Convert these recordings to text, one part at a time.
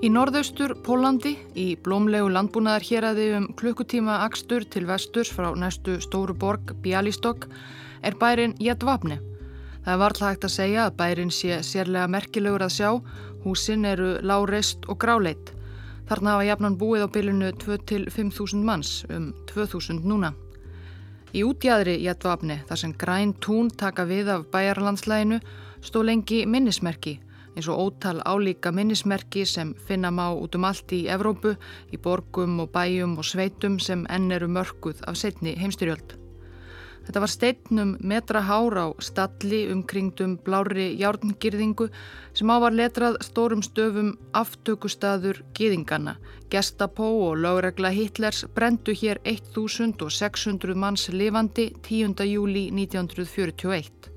Í norðaustur Pólandi, í blómlegu landbúnaðar hér aði um klukkutíma akstur til vesturs frá næstu stóru borg Bialystok er bærin Jadvapne. Það er varðlega hægt að segja að bærin sé sérlega merkilegur að sjá, húsin eru láreist og gráleit. Þarna hafa jafnan búið á bylunu 2-5.000 manns, um 2.000 núna. Í útjæðri Jadvapne, þar sem græn tún taka við af bæjarlandslæginu, stó lengi minnismerki eins og ótal álíka minnismerki sem finna má út um allt í Evrópu, í borgum og bæjum og sveitum sem enn eru mörguð af setni heimstyrjöld. Þetta var steinnum metra hár á stalli umkringdum blári járngirðingu sem ávar letrað stórum stöfum aftökustadur gýðingana. Gestapó og lögregla Hitlers brendu hér 1600 manns lifandi 10. júli 1941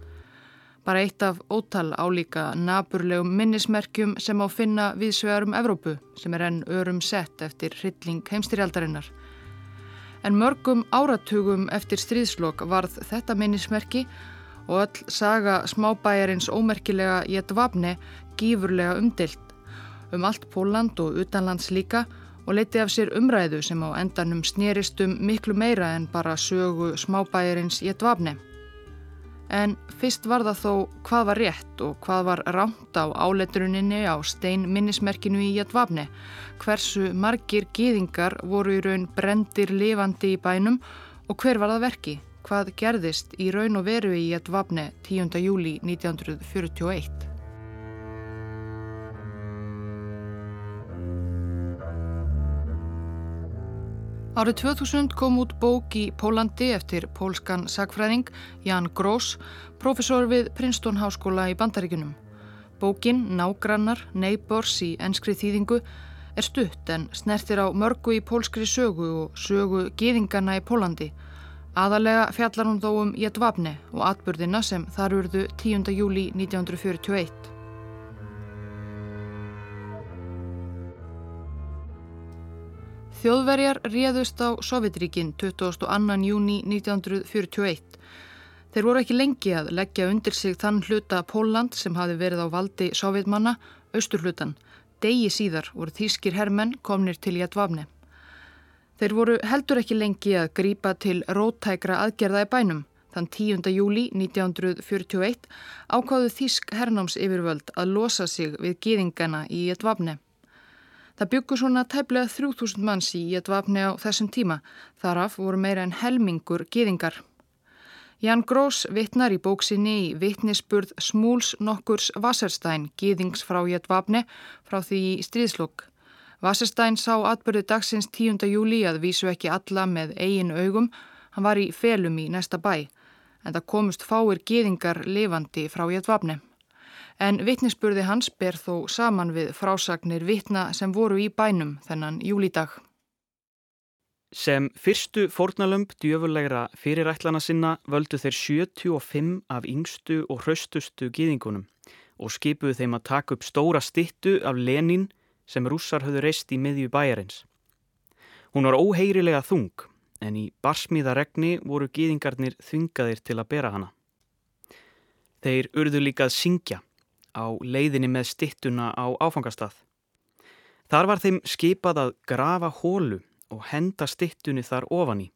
bara eitt af ótal álíka naburlegum minnismerkjum sem á finna viðsvegarum Evrópu sem er enn örum sett eftir hrylling heimstyrjaldarinnar. En mörgum áratugum eftir stríðslokk varð þetta minnismerki og öll saga smábæjarins ómerkilega Jetvabne gífurlega umdilt um allt Póland og utanlands líka og leiti af sér umræðu sem á endanum snerist um miklu meira en bara sögu smábæjarins Jetvabne. En fyrst var það þó hvað var rétt og hvað var ránt á áleituruninni á stein minnismerkinu í Jadvabne. Hversu margir gýðingar voru í raun brendir lifandi í bænum og hver var það verki? Hvað gerðist í raun og veru í Jadvabne 10. júli 1941? Árið 2000 kom út bók í Pólandi eftir pólskan sagfræðing Jan Gross, profesor við Princeton Háskóla í Bandaríkunum. Bókin Nágrannar, Neighbors í enskri þýðingu er stutt en snertir á mörgu í pólskri sögu og sögu gýðingana í Pólandi. Aðalega fjallar hún þó um Jedvabne og atbyrðina sem þar urðu 10. júli 1941. Þjóðverjar réðust á Sovjetríkin 22. júni 1941. Þeir voru ekki lengi að leggja undir sig þann hluta Póland sem hafi verið á valdi sovjetmanna, austurhlutan. Degi síðar voru þýskir hermenn komnir til Jadvavne. Þeir voru heldur ekki lengi að grípa til rótækra aðgerða í bænum. Þann 10. júli 1941 ákáðu þýsk hernáms yfirvöld að losa sig við gýðingana í Jadvavne. Það byggur svona tæplega 3000 manns í ett vapni á þessum tíma. Þaraf voru meira en helmingur geðingar. Jan Grós vittnar í bóksinni í vittnisspurð Smúls nokkurs Vasserstein, geðings frá ett vapni frá því í stríðslokk. Vasserstein sá atbyrðu dagsins 10. júli að vísu ekki alla með eigin augum. Hann var í felum í næsta bæ, en það komust fáir geðingar lifandi frá ett vapni en vittnisspurði hans ber þó saman við frásagnir vittna sem voru í bænum þennan júlídag. Sem fyrstu fórnalömp djöfulegra fyrirætlana sinna völdu þeir 75 af yngstu og hraustustu gýðingunum og skipuðu þeim að taka upp stóra stittu af Lenin sem rússar höfðu reist í miðju bæjarins. Hún var óheirilega þung en í barsmíðaregni voru gýðingarnir þvingaðir til að bera hana. Þeir urðu líka að syngja á leiðinni með stittuna á áfangastað. Þar var þeim skipað að grafa hólu og henda stittunni þar ofan í.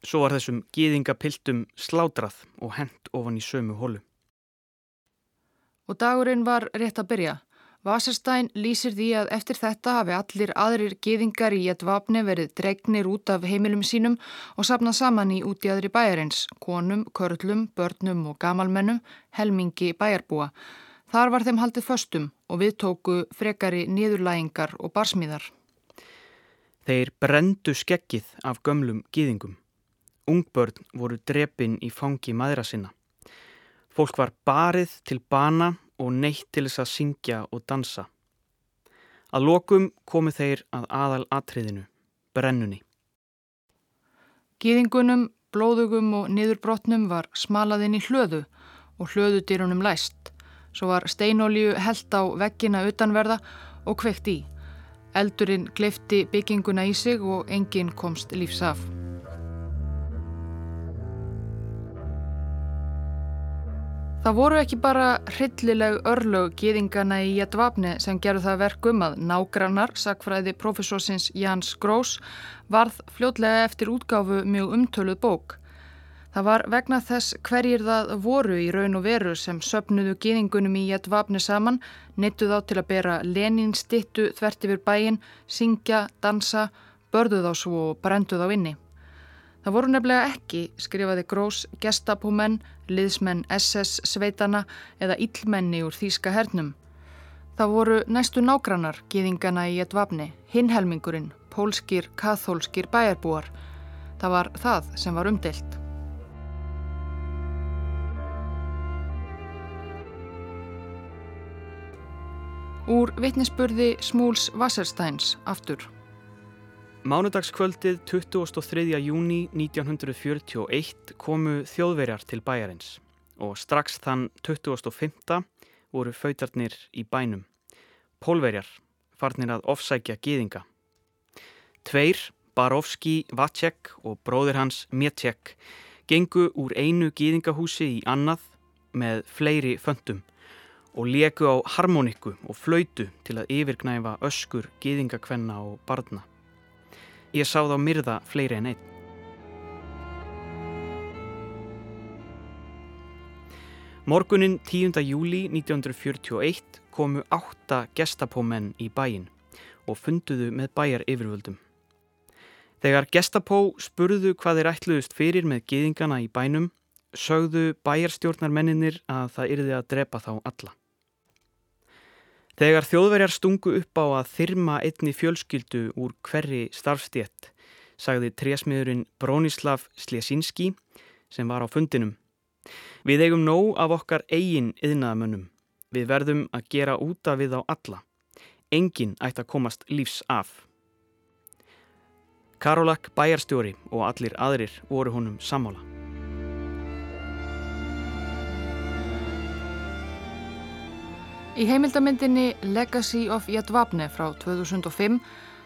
Svo var þessum gýðingapiltum slátrað og hend ofan í sömu hólu. Og dagurinn var rétt að byrja. Vasarstein lýsir því að eftir þetta hafi allir aðrir gýðingar í ett vapni verið dregnir út af heimilum sínum og sapnað saman í út í aðri bæjarins, konum, körlum, börnum og gamalmennum, helmingi bæjarbúa. Þar var þeim haldið föstum og við tóku frekari niðurlægingar og barsmíðar. Þeir brendu skeggið af gömlum gýðingum. Ungbörn voru drepin í fangi maðra sinna. Fólk var barið til bana og neitt til þess að syngja og dansa. Að lokum komu þeir að aðal atriðinu, brennunni. Gýðingunum, blóðugum og niðurbrotnum var smalaðinn í hlöðu og hlöðudýrunum læst. Svo var steinolju held á veggina utanverða og kveikt í. Eldurinn glifti bygginguna í sig og enginn komst lífs af. Það voru ekki bara hryllileg örlög gýðingana í Jadvapni sem gerðu það verkum að nágrannar, sakfræði profesorsins Jans Grós, varð fljótlega eftir útgáfu mjög umtöluð bók. Það var vegna þess hverjir það voru í raun og veru sem söpnuðu gýðingunum í Jadvapni saman, neittu þá til að bera Lenin stittu þvert yfir bæin, syngja, dansa, börðu þá svo og brendu þá inni. Það voru nefnilega ekki, skrifaði Grós, gestapómenn, liðsmenn SS sveitana eða illmenni úr Þýska hernum. Það voru næstu nágrannar gýðingana í ett vapni, hinhelmingurinn, pólskir, kathólskir bæjarbúar. Það var það sem var umdelt. Úr vittnisspurði Smúls Wassersteins aftur. Mánudagskvöldið 23. júni 1941 komu þjóðverjar til bæjarins og strax þann 25. voru fautarnir í bænum. Pólverjar farnir að ofsækja gýðinga. Tveir, Barovski Vacek og bróðir hans Mietjek, gengu úr einu gýðingahúsi í annað með fleiri föndum og leku á harmonikku og flöytu til að yfirgnæfa öskur gýðingakvenna og barna. Ég sá þá myrða fleiri en einn. Morgunin 10. júli 1941 komu átta gestapómenn í bæin og funduðu með bæjar yfirvöldum. Þegar gestapó spurðu hvað þeir ætluðust fyrir með geðingana í bænum, sögðu bæjarstjórnarmenninir að það yrði að drepa þá alla. Þegar þjóðverjar stungu upp á að þyrma einni fjölskyldu úr hverri starfstétt, sagði trésmiðurinn Bronislav Slesinski sem var á fundinum. Við eigum nóg af okkar eigin yðnaðamönnum. Við verðum að gera úta við á alla. Engin ætti að komast lífs af. Karolak bæjarstjóri og allir aðrir voru honum sammála. Í heimildamindinni Legacy of Jadvapne frá 2005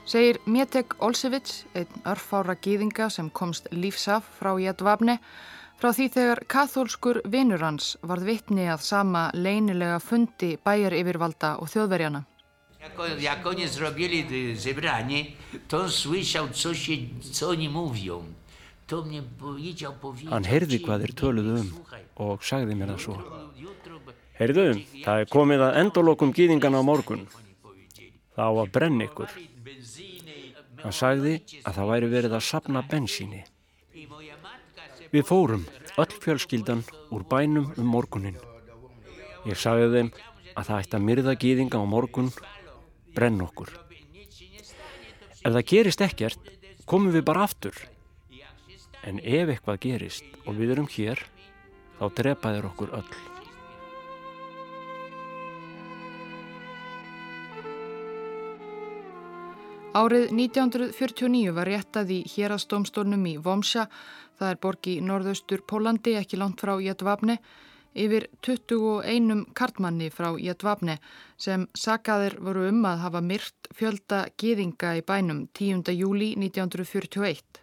segir Mietek Olsevits, einn örfára gýðinga sem komst lífsaf frá Jadvapne, frá því þegar kathólskur vinnur hans varð vittni að sama leinilega fundi bæjar yfirvalda og þjóðverjana. Jak oni zrobili zebranie, to on słyszał, co, się, co oni mówią. Hann heyrði hvað þeir töluðu um og sagði mér það svo. Heyrðu, það er komið að endolokum gýðingana á morgun. Það á að brenna ykkur. Hann sagði að það væri verið að sapna bensíni. Við fórum, öll fjölskyldan, úr bænum um morgunin. Ég sagði þeim að það ætti að myrða gýðinga á morgun, brenn okkur. Ef það gerist ekkert, komum við bara aftur. En ef eitthvað gerist og við erum hér, þá drepaðir okkur öll. Árið 1949 var réttað í hérastómstólnum í Vomsja, það er borgi í norðaustur Pólandi, ekki langt frá Jadvapne, yfir 21 kartmanni frá Jadvapne sem sagaðir voru um að hafa myrt fjölda gýðinga í bænum 10. júli 1941.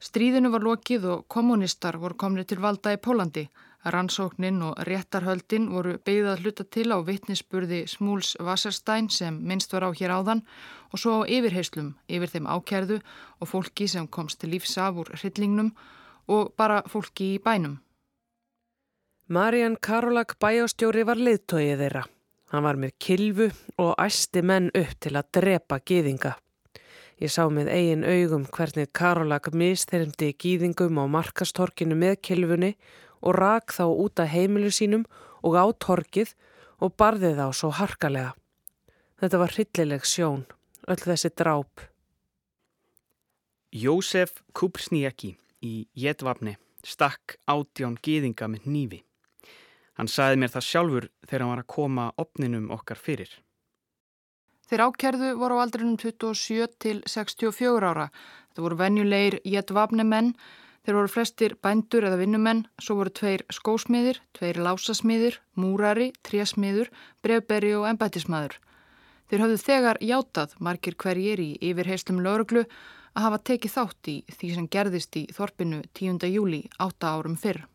Stríðinu var lokið og kommunistar voru komni til valda í Pólandi. Rannsóknin og réttarhöldin voru beigðað hluta til á vittnisspurði Smúls Wasserstein sem minnst var á hér áðan og svo á yfirheyslum yfir þeim ákjærðu og fólki sem komst til lífsaf úr hryllingnum og bara fólki í bænum. Marian Karolak bæjástjóri var liðtóið þeirra. Hann var með kilvu og æsti menn upp til að drepa gýðinga. Ég sá með eigin augum hvernig Karolak mistermdi gýðingum á markastorkinu með kilvunni og rak þá út af heimilu sínum og á torkið og barði þá svo harkalega. Þetta var hryllileg sjón, öll þessi dráp. Jósef Kupsnieki í Jetvapni stakk átján gýðinga með nýfi. Hann saði mér það sjálfur þegar hann var að koma opninum okkar fyrir. Þeir ákerðu voru á aldrinum 27 til 64 ára. Það voru venjulegir Jetvapni menn Þeir voru flestir bændur eða vinnumenn, svo voru tveir skósmiðir, tveir lásasmiðir, múrari, trésmiður, brevberi og embætismadur. Þeir hafðu þegar játað margir hverjir í yfirheyslum lauruglu að hafa tekið þátt í því sem gerðist í Þorpinu 10. júli, átta árum fyrr.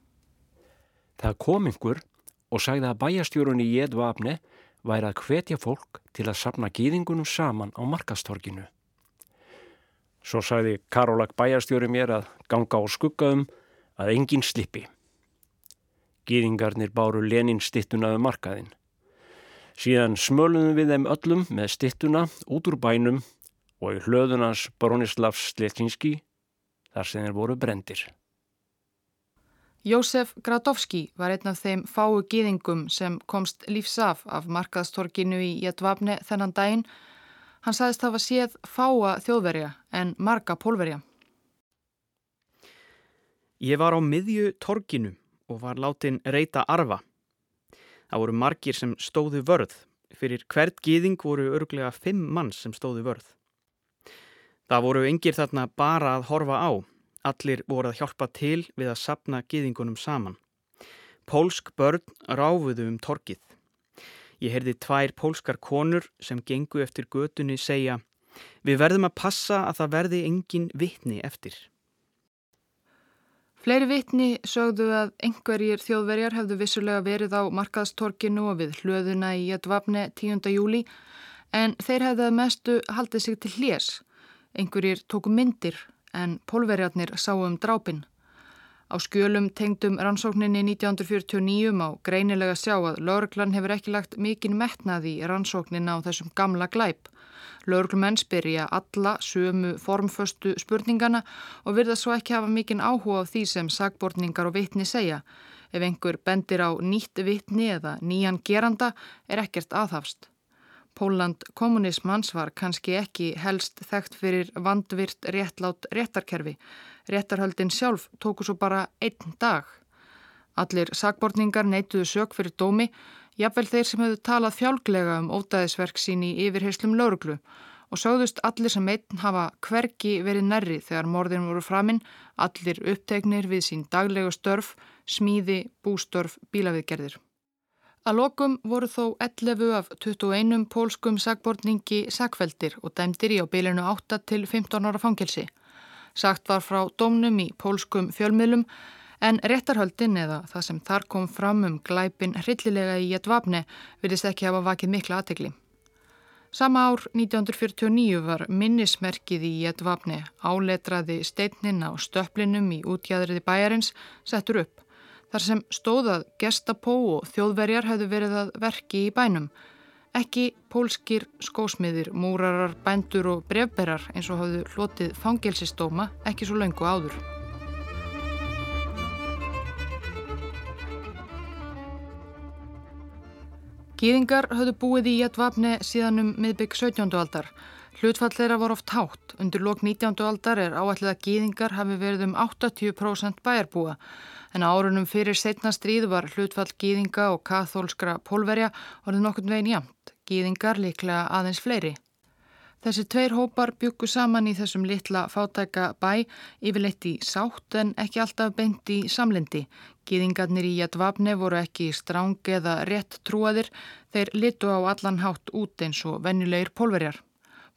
Það kom einhver og sagði að bæjastjórunni í Edvapne væri að hvetja fólk til að sapna gýðingunum saman á markastorkinu. Svo sagði Karolak bæjastjóri mér að ganga á skuggaðum að enginn slippi. Gýðingarnir báru Lenin stittunaðu um markaðinn. Síðan smöluðum við þeim öllum með stittuna út úr bænum og í hlöðunans Bronislavs Slettinski þar sem þeir voru brendir. Jósef Gradovski var einn af þeim fáu gýðingum sem komst lífsaf af markaðstorkinu í Jætvapne þennan daginn. Hann saðist hafa séð fáa þjóðverja en marga pólverja. Ég var á miðju torkinu og var látin reyta arfa. Það voru margir sem stóðu vörð. Fyrir hvert gýðing voru örglega fimm manns sem stóðu vörð. Það voru yngir þarna bara að horfa á. Allir voru að hjálpa til við að sapna gýðingunum saman. Pólsk börn ráfuðu um torkið. Ég heyrði tvær pólskar konur sem gengu eftir götunni segja Við verðum að passa að það verði engin vittni eftir. Fleiri vitni sögðu að einhverjir þjóðverjar hefðu vissulega verið á markaðstorkinu og við hlöðuna í Jadvapne 10. júli en þeir hefðu mestu haldið sig til hljés. Einhverjir tóku myndir en pólverjarnir sáu um drápin. Á skjölum tengdum rannsókninni 1949 á greinilega sjá að lauruglan hefur ekki lagt mikinn metnað í rannsóknin á þessum gamla glæp. Lörglumenn spyrja alla sömu formföstu spurningana og virða svo ekki hafa mikinn áhuga á því sem sagbortningar og vitni segja. Ef einhver bendir á nýtt vitni eða nýjan geranda er ekkert aðhafst. Póland kommunismans var kannski ekki helst þekkt fyrir vandvirt réttlátt réttarkerfi. Réttarhöldin sjálf tóku svo bara einn dag. Allir sagbortningar neituðu sök fyrir dómi jafnvel þeir sem hefðu talað fjálglega um ótaðisverk sín í yfirheyslum lauruglu og sögðust allir sem einn hafa hverki verið nærri þegar morðin voru framinn, allir upptegnir við sín daglega störf, smíði, bústörf, bílaviðgerðir. Að lokum voru þó 11 af 21 pólskum sagbortningi sagfeldir og dæmdir í á bylinu 8 til 15 ára fangelsi. Sagt var frá dómnum í pólskum fjölmiðlum En réttarhöldin eða það sem þar kom fram um glæpin hryllilega í Jætvapne virðist ekki hafa vakið mikla aðtegli. Sama ár 1949 var minnismerkið í Jætvapne áletraði steinnin á stöpplinum í útjæðriði bæjarins settur upp. Þar sem stóðað gestapó og þjóðverjar hefðu verið að verki í bænum. Ekki pólskir skósmiðir, múrarar, bændur og brefberar eins og hafðu hlotið fangelsistóma ekki svo laungu áður. Gýðingar höfðu búið í Jætvapni síðan um miðbygg 17. aldar. Hlutfall þeirra voru oft hátt. Undir lok 19. aldar er áætlið að gýðingar hafi verið um 80% bæjarbúa. En árunum fyrir setna stríð var hlutfall gýðinga og kathólskra pólverja orðið nokkund veginn jamt. Gýðingar líklega aðeins fleiri. Þessi tveir hópar byggu saman í þessum litla fátæka bæ yfirleitt í sátt en ekki alltaf beint í samlendi. Gýðingarnir í Jætvapne voru ekki stráng eða rétt trúaðir, þeir litu á allan hátt út eins og venjulegir pólverjar.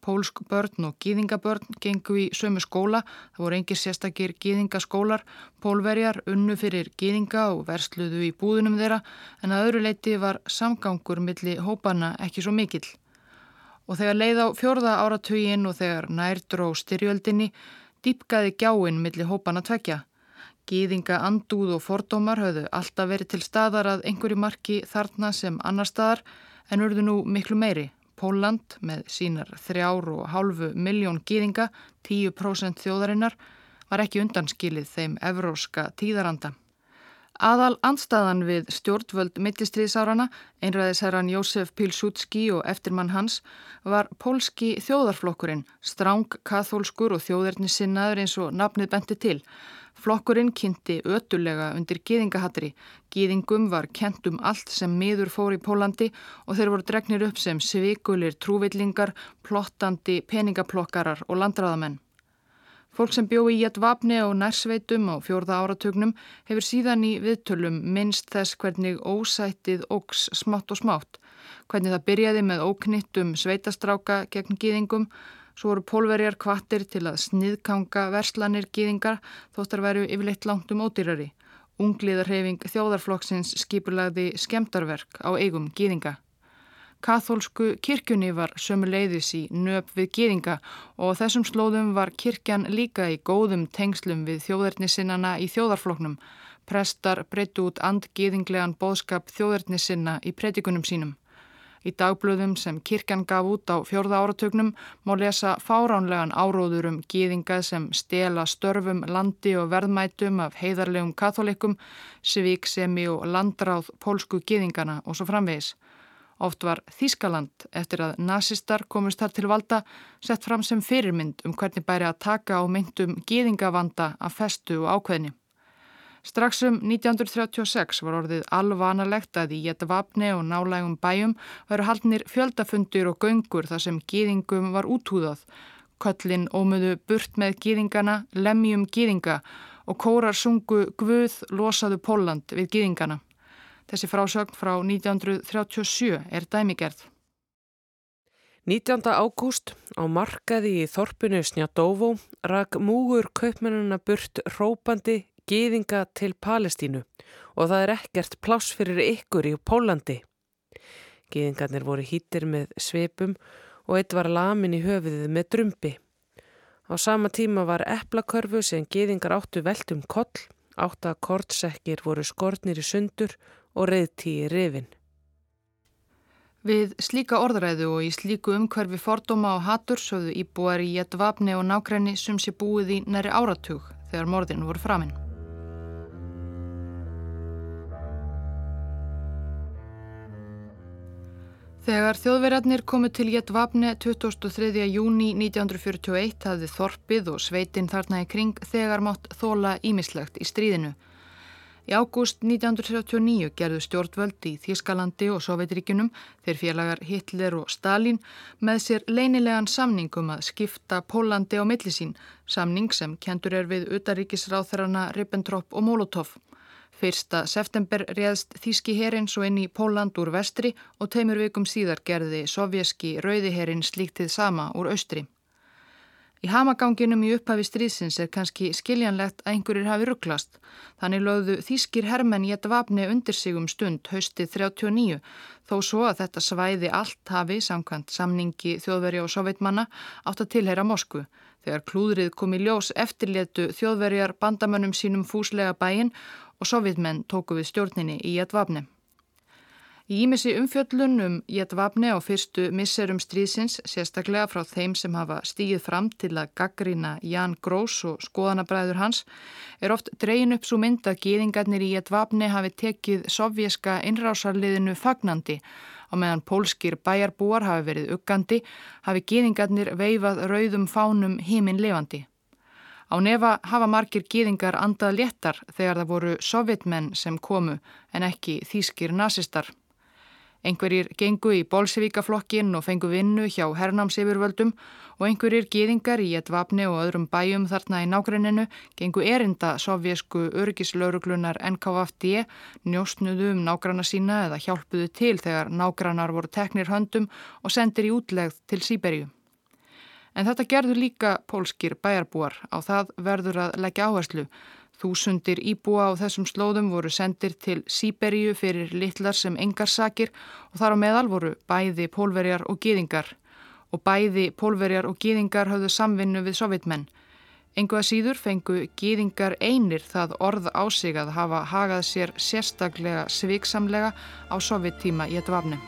Pólsk börn og gýðingabörn gengu í sömu skóla, það voru engir sérstakir gýðingaskólar, pólverjar unnu fyrir gýðinga og versluðu í búðunum þeirra en að öðru leiti var samgangur millir hópana ekki svo mikill. Og þegar leið á fjörða áratugin og þegar nærdró styrjöldinni dýpkaði gjáinn millir hópana tvekja. Gýðinga andúð og fordómar höfðu alltaf verið til staðar að einhverju marki þarna sem annar staðar en urðu nú miklu meiri. Póland með sínar þrjár og hálfu miljón gýðinga, 10% þjóðarinnar, var ekki undanskilið þeim evróska tíðaranda. Aðal andstaðan við stjórnvöld millistriðsárana, einræðisherran Jósef Pilsudski og eftirmann hans, var pólski þjóðarflokkurinn, stráng kathólskur og þjóðernissinnaður eins og nafnið benti til. Flokkurinn kynnti ötulega undir gýðingahattri. Gýðingum var kent um allt sem miður fór í Pólandi og þeir voru dregnir upp sem svikulir, trúvillingar, plottandi, peningaplokkarar og landræðamenn. Fólk sem bjó í Jætvapni og nærsveitum á fjórða áratugnum hefur síðan í viðtölum minnst þess hvernig ósættið ógs smátt og smátt. Hvernig það byrjaði með óknittum sveitastráka gegn gýðingum, svo voru pólverjar kvattir til að sniðkanga verslanir gýðingar þóttar veru yfirleitt langt um ódýrari. Ungliðarhefing þjóðarflokksins skipulagði skemdarverk á eigum gýðinga. Katholsku kirkjunni var sömu leiðis í nöp við gýðinga og þessum slóðum var kirkjan líka í góðum tengslum við þjóðarnissinnana í þjóðarflokknum. Prestar breyttu út andgýðinglegan bóðskap þjóðarnissinna í predikunum sínum. Í dagblöðum sem kirkjan gaf út á fjörða áratögnum má lesa fáránlegan áróður um gýðinga sem stela störfum, landi og verðmætum af heiðarlegum katholikum, svíksemi og landráð pólsku gýðingana og svo framvegis. Oft var Þískaland eftir að nazistar komist þar til valda sett fram sem fyrirmynd um hvernig bæri að taka á myndum gýðingavanda af festu og ákveðni. Strax um 1936 var orðið alvanalegt að í Jetavapni og nálægum bæjum veru haldnir fjöldafundur og göngur þar sem gýðingum var útúðað. Köllin ómöðu burt með gýðingana, lemjum gýðinga og kórar sungu Guð losaðu Póland við gýðingana. Þessi frásögn frá 1937 er dæmigerð. 19. ágúst á markaði í Þorpinu Snjadóvó rak múgur kaupmennuna burt rópandi gýðinga til Palestínu og það er ekkert pláss fyrir ykkur í Pólandi. Gýðingarnir voru hýttir með sveipum og eitt var lamin í höfuðið með drömbi. Á sama tíma var eplakörfu sem gýðingar áttu veltum koll, átta kortsekkir voru skortnir í sundur og reyðtíi rifin. Við slíka orðræðu og í slíku umhverfi fordóma og hatur sögðu íbúar í Jettvapni og nákrenni sem sé búið í næri áratug þegar morðin voru framinn. Þegar þjóðverjarnir komu til Jettvapni 23. júni 1941 hafði Þorpið og Sveitin þarna í kring þegar mátt þóla ímislegt í stríðinu. Í ágúst 1939 gerðu stjórnvöld í Þískalandi og Sovjetríkunum þeir félagar Hitler og Stalin með sér leinilegan samningum að skipta Pólandi á millisín, samning sem kentur er við utaríkisráþarana Ribbentrop og Molotov. Fyrsta september réðst Þíski herin svo inn í Póland úr vestri og teimur vikum síðar gerði sovjeski rauðiherin slíktið sama úr austri. Í hamaganginum í upphafi stríðsins er kannski skiljanlegt að einhverjir hafi rugglast. Þannig lögðu þýskir hermenn í þetta vapni undir sig um stund haustið 39 þó svo að þetta svæði allt hafi samkvæmt samningi þjóðverja og sovjetmanna átt að tilheyra Moskvu. Þegar klúðrið kom í ljós eftirlétu þjóðverjar bandamönnum sínum fúslega bæin og sovjetmenn tóku við stjórninni í vapni. Í ímissi umfjöllun um Jetvapni á fyrstu misserum stríðsins, sérstaklega frá þeim sem hafa stíð fram til að gaggrína Jan Grós og skoðanabræður hans, er oft dreyin upp svo mynd að gýðingarnir í Jetvapni hafi tekið sovjerska innrásarliðinu fagnandi og meðan pólskir bæjarbúar hafi verið uggandi, hafi gýðingarnir veifað rauðum fánum heiminn levandi. Á nefa hafa margir gýðingar andað léttar þegar það voru sovjetmenn sem komu en ekki þýskir nazistar. Einhverjir gengu í Bolsevíkaflokkin og fengu vinnu hjá hernámsifurvöldum og einhverjir gýðingar í ett vapni og öðrum bæjum þarna í nágrenninu gengu erinda sovjesku örgislauruglunar NKVFD, njóstnuðu um nágranna sína eða hjálpuðu til þegar nágrannar voru teknir höndum og sendir í útlegð til Sýberju. En þetta gerður líka pólskir bæjarbúar á það verður að leggja áherslu Þúsundir íbúa á þessum slóðum voru sendir til Sýberíu fyrir litlar sem engar sakir og þar á meðal voru bæði pólverjar og gýðingar og bæði pólverjar og gýðingar hafðu samvinnu við sovjetmenn. Engu að síður fengu gýðingar einir það orð á sig að hafa hagað sér sérstaklega sviksamlega á sovjettíma í þetta vafni.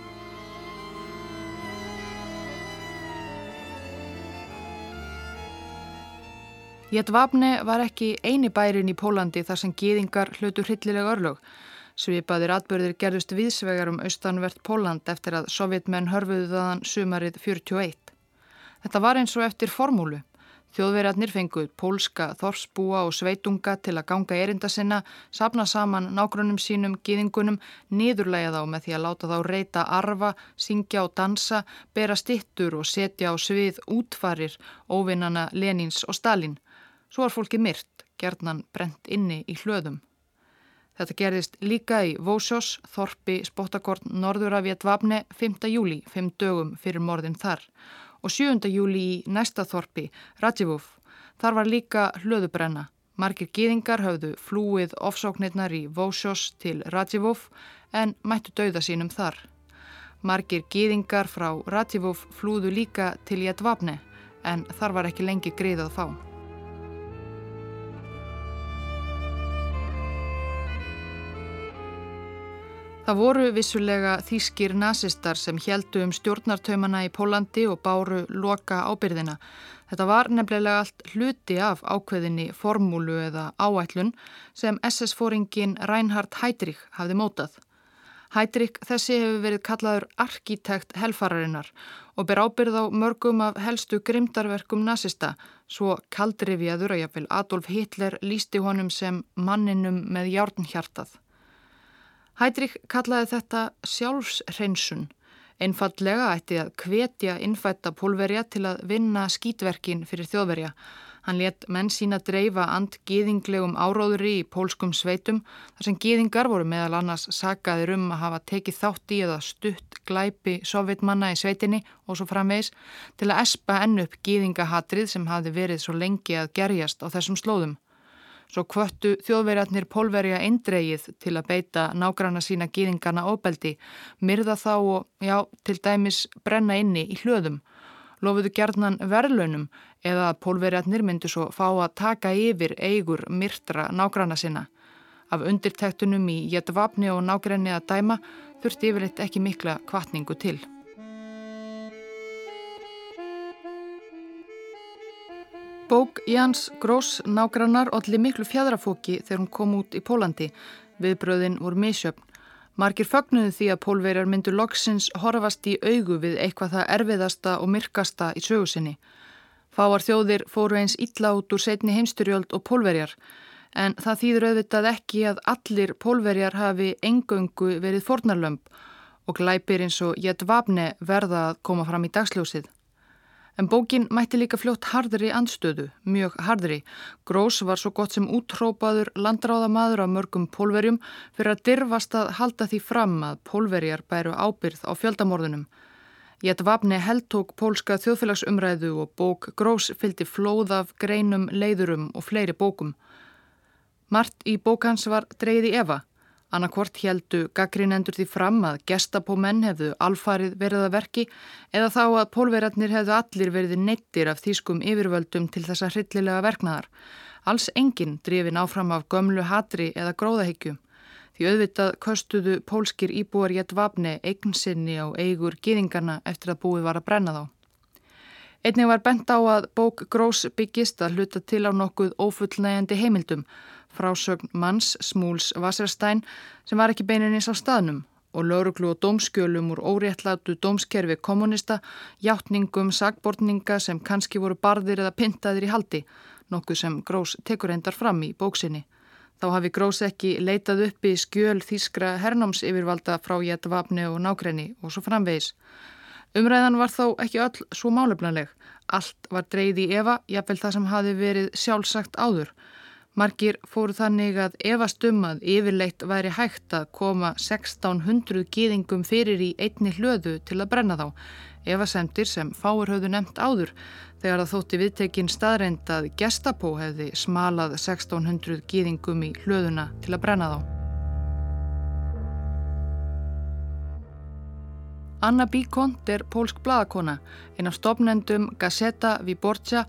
Jetvapne var ekki eini bærin í Pólandi þar sem geðingar hlutu hryllilega örlög. Svipaðir atbyrðir gerðust viðsvegar um austanvert Póland eftir að sovjetmenn hörfuðu þaðan sumarið 41. Þetta var eins og eftir formúlu. Þjóðverjarnir fenguð pólska, þorsbúa og sveitunga til að ganga erinda sinna, sapna saman nágrunum sínum, gýðingunum, niðurlega þá með því að láta þá reyta arfa, syngja og dansa, bera stittur og setja á svið útfarir óvinnana Lenins og Stalin. Svo var fólki myrt, gerðnan brent inni í hlöðum. Þetta gerðist líka í Vósjós, Þorpi, Spottakorn, Norður af Vjetvapne 5. júli, 5 dögum fyrir morðin þar og 7. júli í næsta Þorpi, Radjivúf. Þar var líka hlöðubrenna. Margir gýðingar höfðu flúið ofsóknirnar í Vósjós til Radjivóf en mættu dauða sínum þar. Margir gýðingar frá Radjivóf flúðu líka til Jedvabne en þar var ekki lengi greið að fá. Það voru vissulega þýskir nazistar sem heldu um stjórnartaumana í Pólandi og báru loka ábyrðina. Þetta var nefnilega allt hluti af ákveðinni formúlu eða áætlun sem SS-fóringin Reinhard Heydrich hafði mótað. Heydrich þessi hefur verið kallaður arkitekt helfararinnar og ber ábyrð á mörgum af helstu grimdarverkum nazista, svo kaldrifjaður að jáfnvel Adolf Hitler lísti honum sem manninum með járnhjartað. Hætrik kallaði þetta sjálfshreinsun. Einfallega ætti að hvetja innfætta pólverja til að vinna skítverkin fyrir þjóðverja. Hann let menn sína dreifa and gýðinglegum áróðuri í pólskum sveitum þar sem gýðingar voru meðal annars sagaðir um að hafa tekið þátt í eða stutt glæpi sovjetmanna í sveitinni og svo framvegs til að espa enn upp gýðingahatrið sem hafi verið svo lengi að gerjast á þessum slóðum. Svo kvöttu þjóðverjarnir pólverja eindreið til að beita nágranna sína gýðingarna óbeldi, myrða þá og, já, til dæmis brenna inni í hlöðum. Lofuðu gerðnan verðlaunum eða að pólverjarnir myndu svo fá að taka yfir eigur myrtra nágranna sína. Af undirtektunum í Jetvapni og nágranni að dæma þurfti yfirleitt ekki mikla kvartningu til. Bók Jans Gross nágrannar allir miklu fjadrafóki þegar hún kom út í Pólandi. Viðbröðin voru misjöfn. Margir fagnuðu því að pólverjar myndu loksins horfast í augu við eitthvað það erfiðasta og myrkasta í sögusinni. Fáar þjóðir fóru eins illa út úr setni heimsturjöld og pólverjar en það þýður auðvitað ekki að allir pólverjar hafi engöngu verið fornarlömp og glæpir eins og Jett Vapne verða að koma fram í dagsljósið. En bókin mætti líka fljótt hardri anstöðu, mjög hardri. Grós var svo gott sem útrópaður landráðamaður af mörgum pólverjum fyrir að dirfast að halda því fram að pólverjar bæru ábyrð á fjöldamorðunum. Jett vapni heldtók pólska þjóðfélagsumræðu og bók Grós fylgdi flóð af greinum, leiðurum og fleiri bókum. Mart í bókans var dreyði Eva. Annarkvort heldu gaggrinendur því fram að gestapómenn hefðu alfarið verið að verki eða þá að pólverjarnir hefðu allir verið neittir af þýskum yfirvöldum til þessa hryllilega verknaðar. Alls enginn drifin áfram af gömlu hatri eða gróðahyggju. Því auðvitað köstuðu pólskir íbúar gett vapni eignsinni á eigur gýðingarna eftir að búið var að brenna þá. Einnig var bent á að bók Grós byggist að hluta til á nokkuð ófullnægjandi heimildum frásögn manns Smúls Vasserstein sem var ekki beininins á staðnum og lauruglu og dómskjölum úr óréttlátu dómskerfi kommunista, hjáttningum, sagbortninga sem kannski voru barðir eða pintaðir í haldi, nokkuð sem Grós tekur endar fram í bóksinni. Þá hafi Grós ekki leitað upp í skjöl þýskra hernáms yfirvalda frá Jættavapni og nákrenni og svo framvegis. Umræðan var þó ekki öll svo máleflanleg. Allt var dreyði í Eva, jafnvel það sem hafi verið sjálfsagt áður. Margir fóru þannig að efastum að yfirleitt væri hægt að koma 1600 gýðingum fyrir í einni hlöðu til að brenna þá. Efasemtir sem fáur höfðu nefnt áður þegar það þótti viðtekinn staðreind að Gestapo hefði smalað 1600 gýðingum í hlöðuna til að brenna þá. Anna Bíkont er pólsk bladakona, einn af stopnendum Gazeta Wyborcza,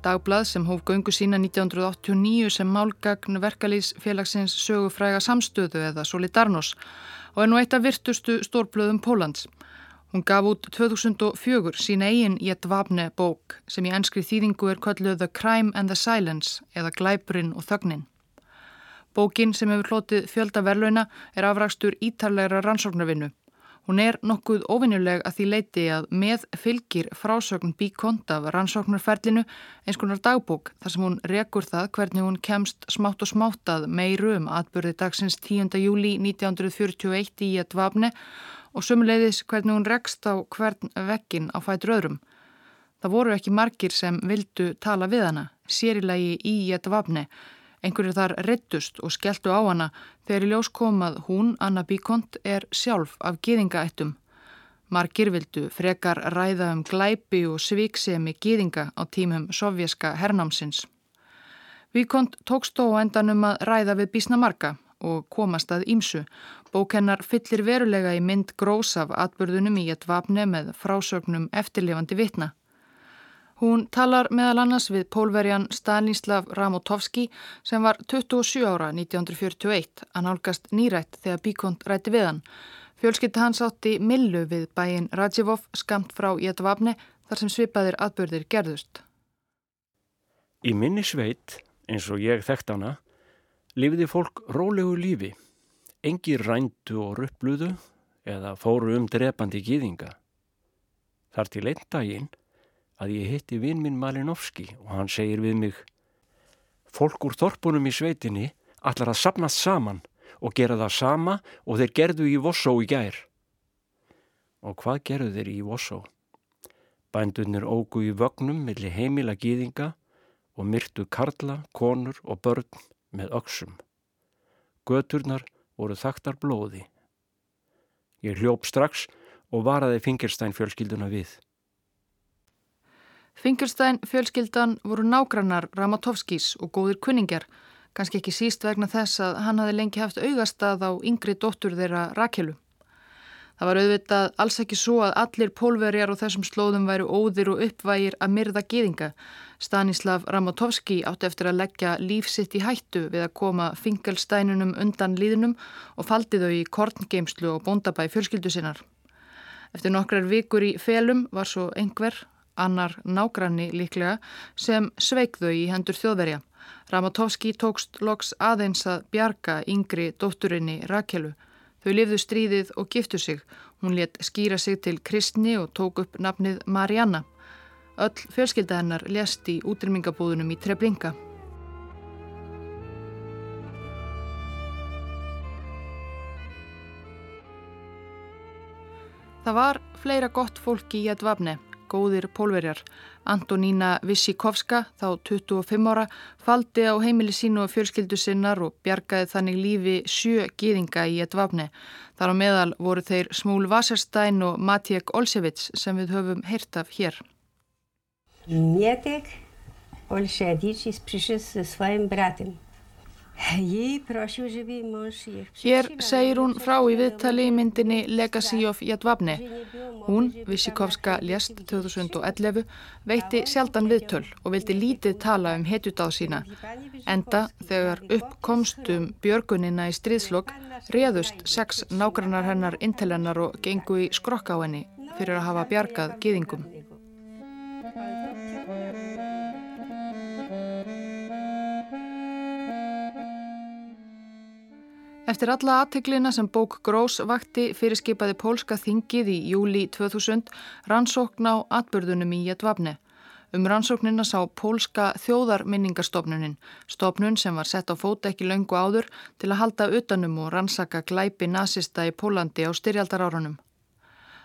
dagblad sem hóf göngu sína 1989 sem málgagn verkalýsfélagsins sögufræga samstöðu eða Solidarnos og er nú eitt af virtustu stórblöðum Pólans. Hún gaf út 2004 sín eigin Jetvabne bók sem í enskri þýðingu er kölluð The Crime and the Silence eða Glæpurinn og þögnin. Bókin sem hefur hlotið fjölda verlauna er afrakstur ítarlegra rannsóknarvinnu Hún er nokkuð ofinjuleg að því leiti að með fylgir frásögn bíkont af rannsóknarferlinu eins konar dagbók þar sem hún rekur það hvernig hún kemst smátt og smátt að meiru um atbyrði dagsins 10. júli 1941 í Jætvabne og sumuleiðis hvernig hún rekst á hvern vekkin á fætur öðrum. Það voru ekki margir sem vildu tala við hana, sérilegi í Jætvabne Einhverju þar rettust og skelltu á hana þegar í ljós komað hún, Anna Bíkont, er sjálf af gýðingaættum. Margir vildu frekar ræða um glæpi og svíksemi gýðinga á tímum sovjaska hernámsins. Víkont tókst þó endanum að ræða við bísna marga og komast að ímsu. Bókennar fyllir verulega í mynd grós af atbyrðunum í ett vapni með frásögnum eftirlifandi vitna. Hún talar meðal annars við pólverjan Stanislav Ramotovski sem var 27 ára 1941 að nálgast nýrætt þegar Bíkont rætti við hann. Fjölskytti hans átti millu við bæin Rajevov skamt frá Jétavapni þar sem svipaðir atbyrðir gerðust. Í minni sveit eins og ég þekkt hana, lifiði fólk rólegu lífi, engi rændu og ruppluðu eða fóru um drepandi gýðinga. Þar til einn daginn að ég hitti vinn minn Malinovski og hann segir við mig Fólk úr þorpunum í sveitinni allar að sapnast saman og gera það sama og þeir gerðu í Vossó í gær. Og hvað gerðu þeir í Vossó? Bændunir ógu í vögnum millir heimila gýðinga og myrtu karla, konur og börn með öksum. Göturnar voru þaktar blóði. Ég hljóp strax og varaði Fingerstein fjölskylduna við. Fingerstein fjölskyldan voru nágrannar Ramatovskis og góðir kunningar, kannski ekki síst vegna þess að hann hafi lengi haft augastað á yngri dóttur þeirra Rakelu. Það var auðvitað alls ekki svo að allir pólverjar og þessum slóðum væru óðir og uppvægir að myrða gýðinga. Stanislav Ramotovski átti eftir að leggja lífsitt í hættu við að koma fingelstænunum undan líðnum og faldi þau í korngeimslu og bóndabæ fjölskyldu sinnar. Eftir nokkrar vikur í felum var svo einhver, annar nágranni líklega, sem sveik þau í hendur þjóðverja. Ramotovski tókst loks aðeins að bjarga yngri dótturinni Rakelu Þau lifðu stríðið og giftu sig. Hún let skýra sig til kristni og tók upp nafnið Marianna. Öll fjölskylda hennar lest í útrymingabúðunum í Treblinka. Það var fleira gott fólki í Edvabne góðir pólverjar. Antonína Vissikovska, þá 25 ára, faldi á heimili sínu og fjölskyldu sinnar og bjargaði þannig lífi sjö gýðinga í ett vapni. Þar á meðal voru þeir Smúl Vaserstein og Matjek Olsevits sem við höfum heyrt af hér. Metek Olsevits prišel sa svojim bratem. Hér segir hún frá í viðtali í myndinni Legacy of Jadvabne. Hún, Vissikovska lést 2011, veitti sjaldan viðtöl og vildi lítið tala um hetjutáð sína. Enda þegar uppkomstum björgunina í stríðslokk réðust sex nágrannar hennar intellennar og gengu í skrokka á henni fyrir að hafa bjargað gýðingum. Eftir alla aðteglina sem bók Grós vakti fyrirskipaði pólska þingið í júli 2000 rannsókn á atbyrðunum í Jedvabne. Um rannsóknina sá pólska þjóðarminningarstofnunin, stofnun sem var sett á fóta ekki löngu áður til að halda utanum og rannsaka glæpi nazista í Pólandi á styrjaldarárunum.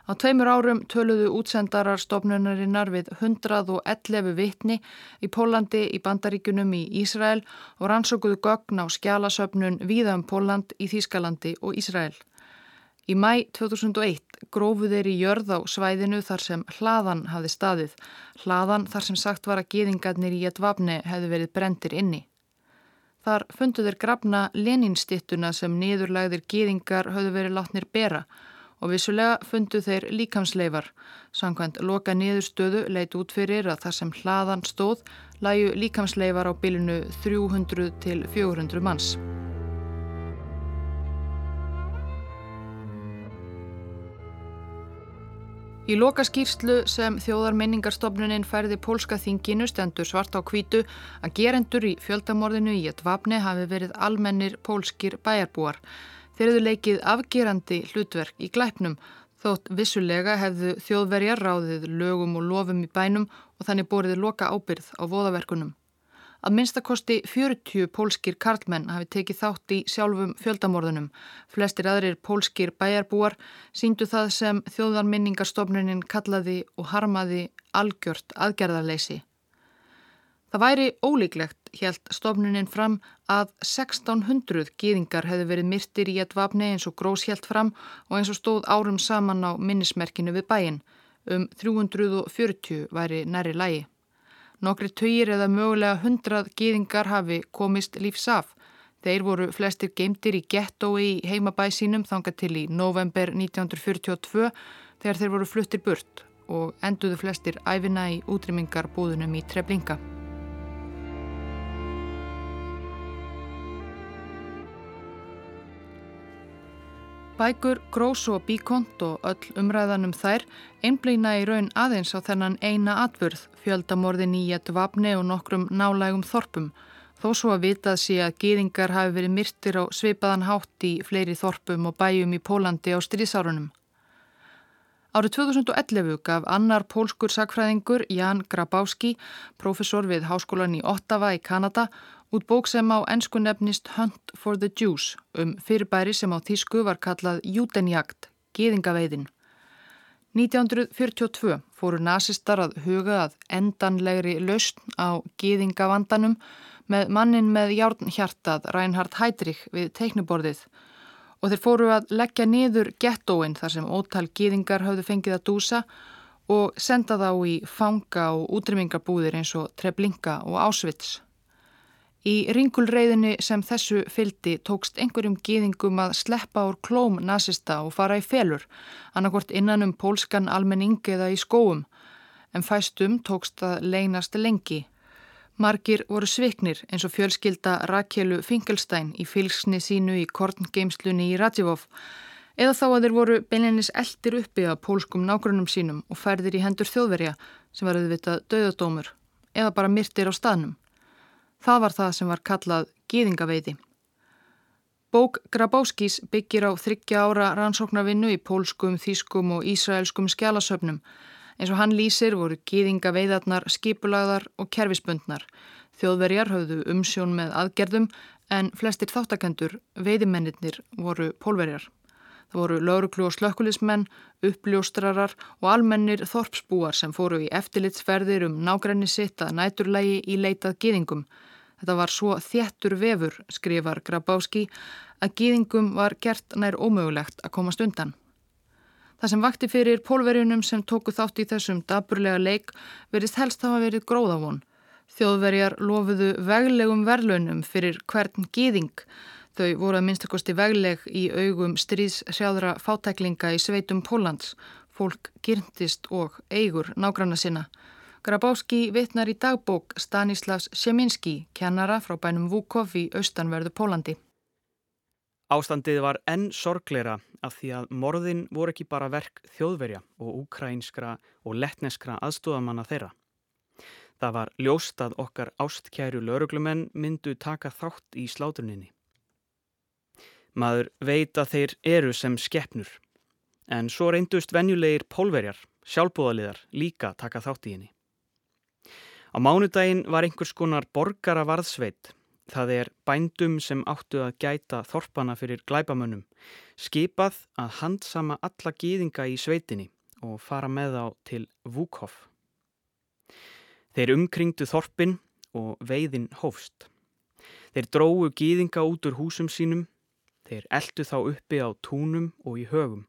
Á tveimur árum töluðu útsendarar stofnunarinnar við 111 vittni í Pólandi, í Bandaríkunum, í Ísrael og rannsókuðu gögn á skjálasöfnun víða um Póland, í Þýskalandi og Ísrael. Í mæ 2001 grófu þeir í jörð á svæðinu þar sem hlaðan hafði staðið. Hlaðan þar sem sagt var að geðingarnir í ett vapni hefði verið brendir inni. Þar fundu þeir grafna Leninstittuna sem niðurlægðir geðingar höfðu verið látnir bera og vissulega fundu þeir líkamsleifar. Sankvæmt loka niðurstöðu leit út fyrir að það sem hlaðan stóð læju líkamsleifar á bylunu 300 til 400 manns. Í loka skýrslu sem þjóðarmenningarstofnunin færði pólska þinginu stendur svart á kvítu að gerendur í fjöldamorðinu í ett vapni hafi verið almennir pólskir bæjarbúar. Þeir hefðu leikið afgerandi hlutverk í glæpnum þótt vissulega hefðu þjóðverjar ráðið lögum og lofum í bænum og þannig boriði loka ábyrð á voðaverkunum. Að minnstakosti 40 pólskir karlmenn hafi tekið þátt í sjálfum fjöldamorðunum. Flestir aðrir pólskir bæjarbúar síndu það sem þjóðarminningarstofnunin kallaði og harmaði algjört aðgerðarleysi. Það væri ólíklegt, helt stofnunin fram, að 1600 gýðingar hefði verið myrtir í ett vapni eins og grós helt fram og eins og stóð árum saman á minnismerkinu við bæin. Um 340 væri næri lægi. Nokkri töyir eða mögulega hundrað gýðingar hafi komist lífs af. Þeir voru flestir geimtir í gettói í heimabæ sínum þanga til í november 1942 þegar þeir voru fluttir burt og enduðu flestir æfina í útrýmingarbúðunum í Treblinka. Bækur, grós og bíkont og öll umræðanum þær einblýna í raun aðeins á þennan eina atburð, fjöldamorðin í ett vapni og nokkrum nálægum þorpum, þó svo að vitað sé að gýðingar hafi verið myrtir á sveipaðan hátt í fleiri þorpum og bæjum í Pólandi á strísárunum. Árið 2011 gaf annar pólskur sakfræðingur Jan Grabowski, profesor við Háskólan í Ottawa í Kanada, út bók sem á ennsku nefnist Hunt for the Jews um fyrirbæri sem á þýsku var kallað Jútenjagt, geðingaveiðin. 1942 fóru nazistar að huga að endanlegri lausn á geðingavandanum með mannin með járnhjartað Reinhard Heydrich við teiknuborðið og þeir fóru að leggja niður gettóin þar sem ótal geðingar höfðu fengið að dúsa og senda þá í fanga og útrymmingarbúðir eins og Treblinka og Auschwitz. Í ringulreiðinni sem þessu fyldi tókst einhverjum gýðingum að sleppa úr klóm nazista og fara í felur, annarkort innan um pólskan almenning eða í skóum, en fæstum tókst að leynast lengi. Margir voru sviknir eins og fjölskylda Rakelu Finkelstein í fylgsni sínu í korngeimslunni í Radjivov, eða þá að þeir voru beinleinis eldir uppi að pólskum nágrunum sínum og færðir í hendur þjóðverja sem var auðvitað döðadómur, eða bara myrtir á staðnum. Það var það sem var kallað gýðingaveiði. Bók Grabowskis byggir á þryggja ára rannsóknarvinnu í pólskum, þýskum og ísraelskum skjálasöfnum. Eins og hann lýsir voru gýðingaveiðarnar skipulagðar og kerfisbundnar. Þjóðverjar höfðu umsjón með aðgerðum en flestir þáttakendur, veiðimennir, voru pólverjar. Það voru lauruklu og slökkulismenn, uppljóstrarar og almennir þorpsbúar sem fóru í eftirlitsferðir um nágræni sitt að næturlægi í leitað gýðingum. Þetta var svo þjættur vefur, skrifar Grabowski, að gýðingum var gert nær ómögulegt að komast undan. Það sem vakti fyrir pólverjunum sem tóku þátt í þessum daburlega leik verist helst hafa verið gróðavón. Þjóðverjar lofuðu veglegum verlaunum fyrir hvern gýðing. Þau voru að minnstakosti vegleg í augum stríðsjáðra fátæklinga í sveitum Pólans. Fólk gyrntist og eigur nágranna sinna. Grabowski vittnar í dagbók Stanislavs Sjeminski, kennara frá bænum Vúkov í austanverðu Pólandi. Ástandið var enn sorgleira af því að morðin voru ekki bara verk þjóðverja og ukrainskra og letneskra aðstóðamanna þeirra. Það var ljóst að okkar ástkæru lauruglumenn myndu taka þátt í sláturninni. Maður veit að þeir eru sem skeppnur, en svo reyndust venjulegir pólverjar, sjálfbúðaliðar, líka taka þátt í henni. Á mánudaginn var einhvers konar borgara varðsveit, það er bændum sem áttu að gæta þorpana fyrir glæbamönnum, skipað að handsama alla gýðinga í sveitinni og fara með þá til Vúkhoff. Þeir umkringdu þorpin og veiðin hófst. Þeir dróðu gýðinga út úr húsum sínum, þeir eldu þá uppi á túnum og í högum.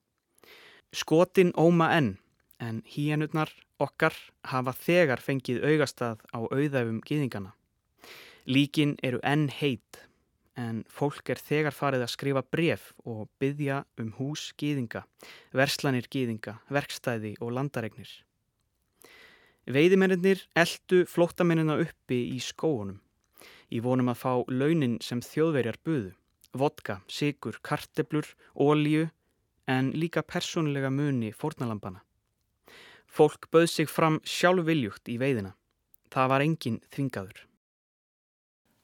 Skotin óma enn, en híjanurnar okkar hafa þegar fengið augastað á auðæfum gýðingana. Líkin eru enn heit, en fólk er þegar farið að skrifa bref og byggja um hús gýðinga, verslanir gýðinga, verkstæði og landaregnir. Veiðimennir eldu flóttamennina uppi í skóunum. Í vonum að fá launin sem þjóðverjar buðu, vodka, sigur, karteblur, ólíu en líka persónlega muni fórnalampana. Fólk bauð sig fram sjálfviljugt í veiðina. Það var engin þvingaður.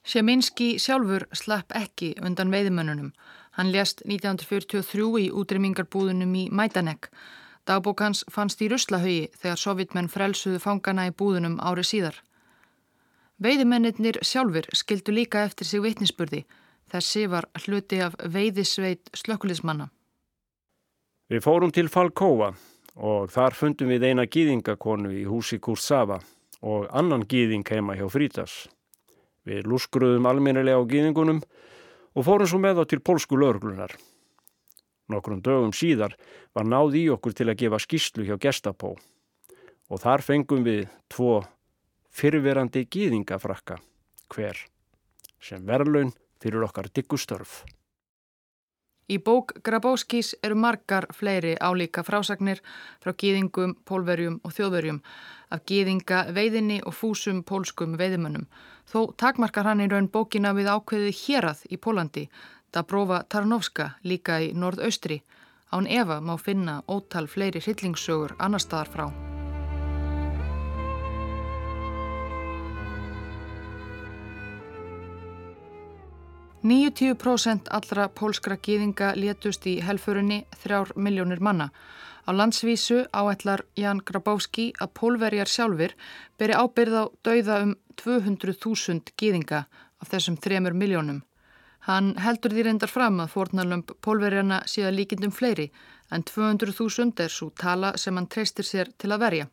Sjeminski sjálfur slapp ekki undan veiðimönnunum. Hann lést 1943 í útrymmingarbúðunum í Mætanek. Dagbók hans fannst í Ruslahauði þegar sovitmenn frelsuðu fangana í búðunum árið síðar. Veiðimennir sjálfur skildu líka eftir sig vitnisspurði. Þessi var hluti af veiðisveit slökkulismanna. Við fórum til Falkóa og þar fundum við eina gýðingakonu í húsi Kursava og annan gýðing heima hjá Frítas. Við lúskruðum alminnilega á gýðingunum og fórum svo með þá til polsku löglunar. Nokkrum dögum síðar var náð í okkur til að gefa skýslu hjá Gestapó og þar fengum við tvo fyrverandi gýðingafrakka, hver, sem verðlaun fyrir okkar diggustörf. Í bók Grabowskis eru margar fleiri álíka frásagnir frá gýðingum, pólverjum og þjóðverjum af gýðinga veiðinni og fúsum pólskum veiðimönnum. Þó takmarkar hann í raun bókina við ákveði hérað í Pólandi, Dabrofa Tarnovska líka í norðaustri. Án Eva má finna ótal fleiri hryllingssögur annar staðar frá. 90% allra pólskra gýðinga létust í helfurunni þrjár miljónir manna. Á landsvísu áætlar Jan Grabowski að pólverjar sjálfur beri ábyrð á dauða um 200.000 gýðinga af þessum þremur miljónum. Hann heldur því reyndar fram að fornalömp pólverjarna síða líkindum fleiri en 200.000 er svo tala sem hann treystir sér til að verja.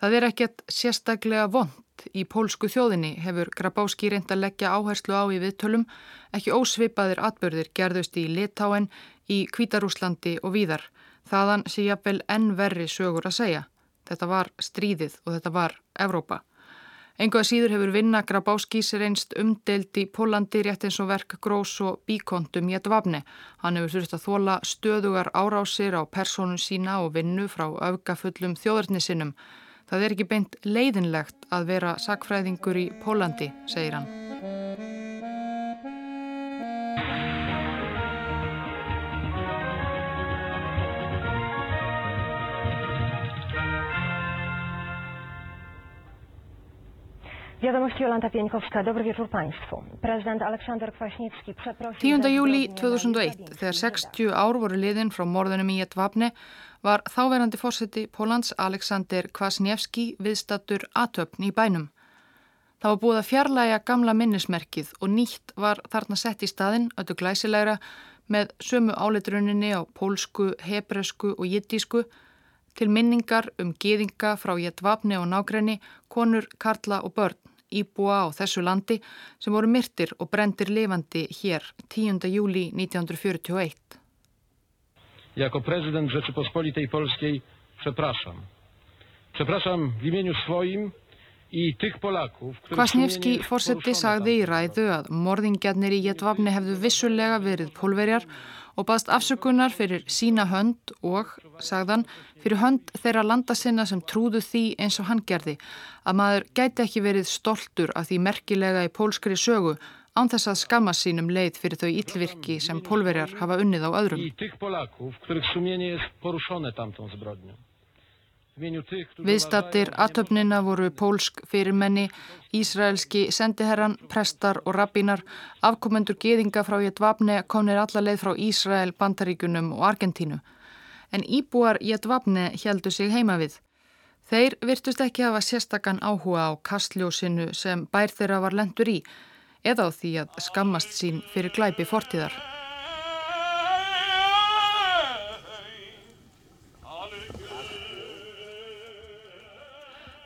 Það er ekkert sérstaklega vond í pólsku þjóðinni hefur Grabowski reynd að leggja áherslu á í viðtölum, ekki ósvipaðir atbyrðir gerðust í Litáen, í Kvítarúslandi og víðar. Þaðan sé jafnvel enn verri sögur að segja. Þetta var stríðið og þetta var Evrópa. Engu að síður hefur vinna Grabowskis reynst umdelt í Pólandi rétt eins og verk Grós og Bíkontum í Edvabne. Hann hefur þurft að þóla stöðugar árásir á persónun sína og vinnu frá öfgafullum þjóðarnisinum Það er ekki beint leiðinlegt að vera sakfræðingur í Pólandi, segir hann. Wiadomości Jolanta Pieńkowska. Dobry wieczór Państwu. Prezydent Aleksander Kwaśniewski przeprosił... 10. júli 2001, þegar 60 ár voru liðin frá morðunum í Etvapne, var þáverandi fórseti Pólans Aleksander Kwasniewski viðstattur aðtöfn í bænum. Það var búið að fjarlæga gamla minnismerkið og nýtt var þarna sett í staðin, öllu glæsilegra, með sömu áleitruninni á pólsku, hebresku og jittísku til minningar um geðinga frá Jetvapni og nágrenni, konur, karla og börn íbúa á þessu landi sem voru myrtir og brendir lifandi hér 10. júli 1941. Jako prezydent Rzeczypospolitej Polskiej przepraszam. Przepraszam w imieniu swoim i tych Polaków, Kvasniewski fórseti sagði í ræðu að morðingjarnir í Jetvapni hefðu vissulega verið pólverjar og baðst afsökunar fyrir sína hönd og, sagðan, fyrir hönd þeirra landasinna sem trúðu því eins og hann gerði að maður gæti ekki verið stoltur af því merkilega í pólskri sögu án þess að skamma sínum leið fyrir þau íllvirki sem pólverjar hafa unnið á öðrum. Viðstattir aðtöfnina voru pólsk fyrirmenni, Ísraelski sendiherran, prestar og rabbínar, afkomendur geðinga frá Jætvapne komnir alla leið frá Ísrael, Bandaríkunum og Argentínu. En íbúar Jætvapne heldu sig heima við. Þeir virtust ekki hafa sérstakann áhuga á kastljósinu sem bær þeirra var lendur í, eða á því að skammast sín fyrir glæpi fortíðar.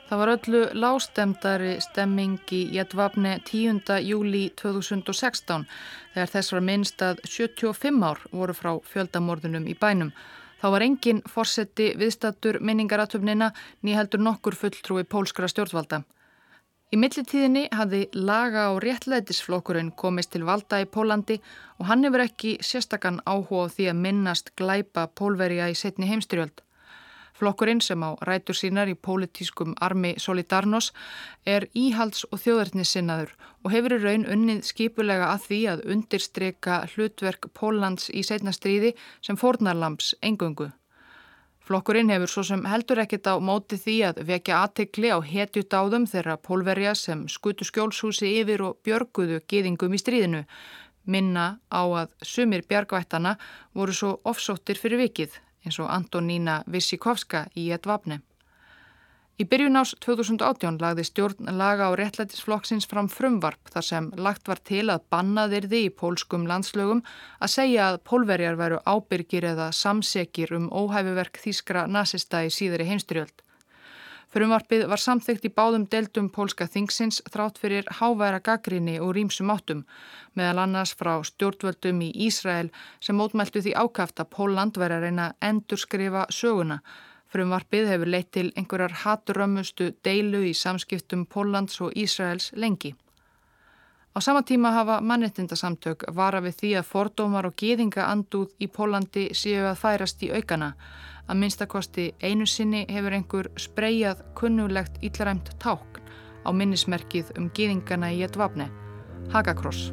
Það var öllu lástemdari stemming í Jætvapne 10. júli 2016 þegar þess var minnst að 75 ár voru frá fjöldamorðunum í bænum. Þá var engin fórseti viðstattur minningaratöfnina nýheldur nokkur fulltrúi pólskra stjórnvalda. Í millitíðinni hafði laga og réttlætisflokkurinn komist til valda í Pólandi og hann hefur ekki sérstakann áhuga því að minnast glæpa pólverja í setni heimstyrjöld. Flokkurinn sem á rætur sínar í pólitískum armi Solidarnos er íhalds og þjóðarnissinnaður og hefur í raun unnið skipulega að því að undirstryka hlutverk Póllands í setna stríði sem fornarlamps engöngu. Flokkurinn hefur svo sem heldur ekkit á móti því að vekja aðtekli á hetjut áðum þeirra pólverja sem skutu skjólshúsi yfir og björguðu geðingum í stríðinu. Minna á að sumir bjargvættana voru svo ofsóttir fyrir vikið eins og Antonína Vissikovska í Edvapne. Í byrjun ás 2018 lagði stjórn laga á réttlætisflokksins fram frumvarp þar sem lagt var til að bannaðirði í pólskum landslögum að segja að pólverjar veru ábyrgir eða samsekir um óhæfuverk þýskra nazista í síðari heimstyrjöld. Frumvarpið var samþygt í báðum deltum pólska þingsins þrátt fyrir háværa gaggrinni og rýmsum áttum, meðal annars frá stjórnvöldum í Ísrael sem mótmæltu því ákaft að Póland veri að reyna endur skrifa söguna. Frumvarpið hefur leitt til einhverjar haturömmustu deilu í samskiptum Póllands og Ísraels lengi. Á sama tíma hafa mannettindasamtök vara við því að fordómar og geðinga andúð í Pólandi séu að færast í aukana. Að minnstakosti einu sinni hefur einhver spreyjað kunnulegt íllaræmt tákn á minnismerkið um geðingana í ett vapni, Hagakross.